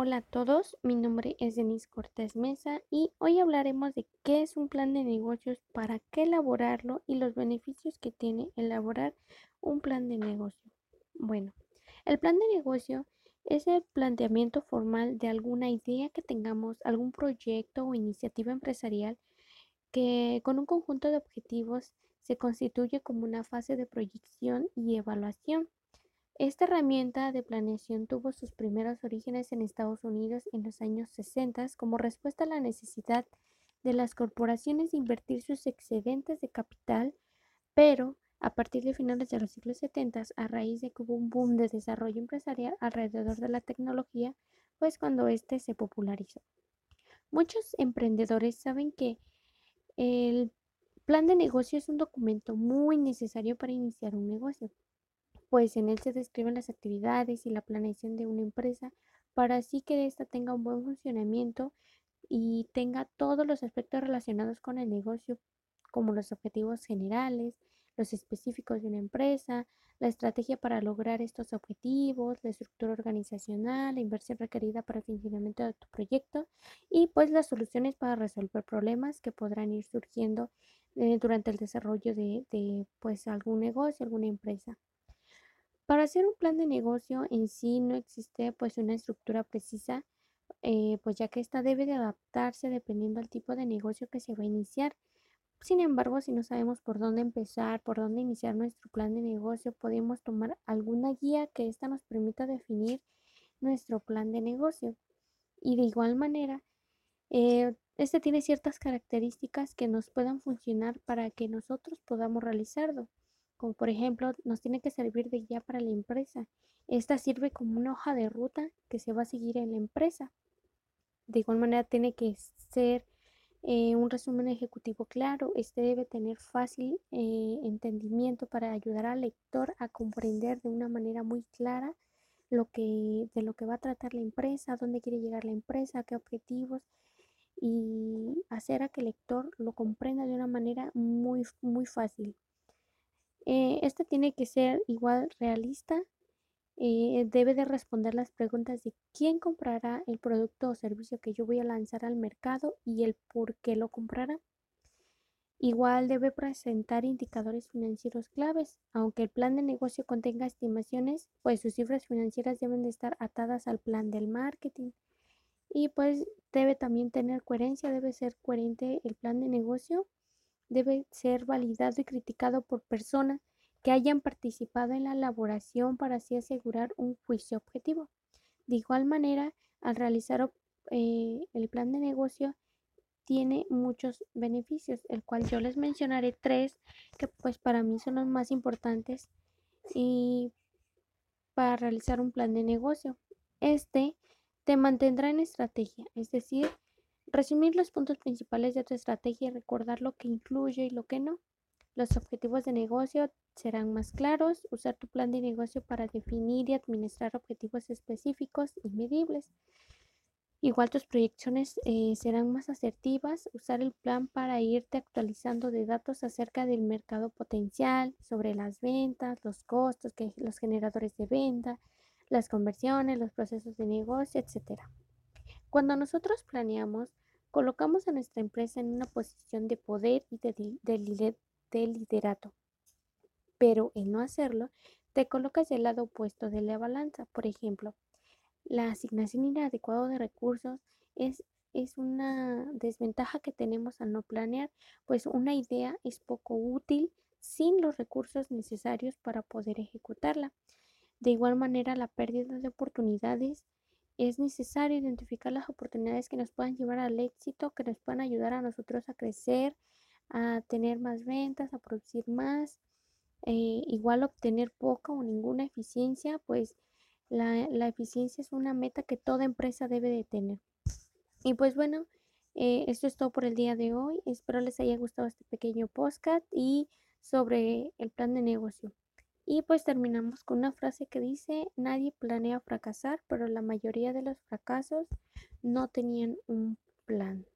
Hola a todos, mi nombre es Denise Cortés Mesa y hoy hablaremos de qué es un plan de negocios, para qué elaborarlo y los beneficios que tiene elaborar un plan de negocio. Bueno, el plan de negocio es el planteamiento formal de alguna idea que tengamos, algún proyecto o iniciativa empresarial que con un conjunto de objetivos se constituye como una fase de proyección y evaluación. Esta herramienta de planeación tuvo sus primeros orígenes en Estados Unidos en los años 60 como respuesta a la necesidad de las corporaciones de invertir sus excedentes de capital, pero a partir de finales de los siglos 70, a raíz de que hubo un boom de desarrollo empresarial alrededor de la tecnología, pues cuando éste se popularizó. Muchos emprendedores saben que el plan de negocio es un documento muy necesario para iniciar un negocio pues en él se describen las actividades y la planeación de una empresa para así que ésta tenga un buen funcionamiento y tenga todos los aspectos relacionados con el negocio, como los objetivos generales, los específicos de una empresa, la estrategia para lograr estos objetivos, la estructura organizacional, la inversión requerida para el funcionamiento de tu proyecto y pues las soluciones para resolver problemas que podrán ir surgiendo eh, durante el desarrollo de, de pues algún negocio, alguna empresa. Para hacer un plan de negocio en sí no existe pues una estructura precisa, eh, pues ya que esta debe de adaptarse dependiendo del tipo de negocio que se va a iniciar. Sin embargo, si no sabemos por dónde empezar, por dónde iniciar nuestro plan de negocio, podemos tomar alguna guía que ésta nos permita definir nuestro plan de negocio. Y de igual manera, eh, este tiene ciertas características que nos puedan funcionar para que nosotros podamos realizarlo como por ejemplo nos tiene que servir de guía para la empresa. Esta sirve como una hoja de ruta que se va a seguir en la empresa. De igual manera tiene que ser eh, un resumen ejecutivo claro. Este debe tener fácil eh, entendimiento para ayudar al lector a comprender de una manera muy clara lo que, de lo que va a tratar la empresa, dónde quiere llegar la empresa, qué objetivos y hacer a que el lector lo comprenda de una manera muy, muy fácil. Eh, esta tiene que ser igual realista. Eh, debe de responder las preguntas de quién comprará el producto o servicio que yo voy a lanzar al mercado y el por qué lo comprará. Igual debe presentar indicadores financieros claves. Aunque el plan de negocio contenga estimaciones, pues sus cifras financieras deben de estar atadas al plan del marketing. Y pues debe también tener coherencia, debe ser coherente el plan de negocio debe ser validado y criticado por personas que hayan participado en la elaboración para así asegurar un juicio objetivo. De igual manera, al realizar eh, el plan de negocio, tiene muchos beneficios, el cual yo les mencionaré tres que pues para mí son los más importantes y para realizar un plan de negocio. Este te mantendrá en estrategia, es decir, Resumir los puntos principales de tu estrategia y recordar lo que incluye y lo que no. Los objetivos de negocio serán más claros. Usar tu plan de negocio para definir y administrar objetivos específicos y medibles. Igual tus proyecciones eh, serán más asertivas. Usar el plan para irte actualizando de datos acerca del mercado potencial, sobre las ventas, los costos, que, los generadores de venta, las conversiones, los procesos de negocio, etc. Cuando nosotros planeamos, colocamos a nuestra empresa en una posición de poder y de, liderato. Pero en no hacerlo, te colocas del lado opuesto de la balanza. Por ejemplo, la asignación inadecuada de recursos es, es una desventaja que tenemos al no planear, pues una idea es poco útil sin los recursos necesarios para poder ejecutarla. De igual manera, la pérdida de oportunidades es necesario identificar las oportunidades que nos puedan llevar al éxito, que nos puedan ayudar a nosotros a crecer, a tener más ventas, a producir más. Eh, igual obtener poca o ninguna eficiencia, pues la, eficiencia es una meta que toda empresa debe de tener. Y pues bueno, eh, esto es todo por el día de hoy. Espero les haya gustado este pequeño podcast y sobre el plan de negocio. Y pues terminamos con una frase que dice, nadie planea fracasar, pero la mayoría de los fracasos no tenían un plan.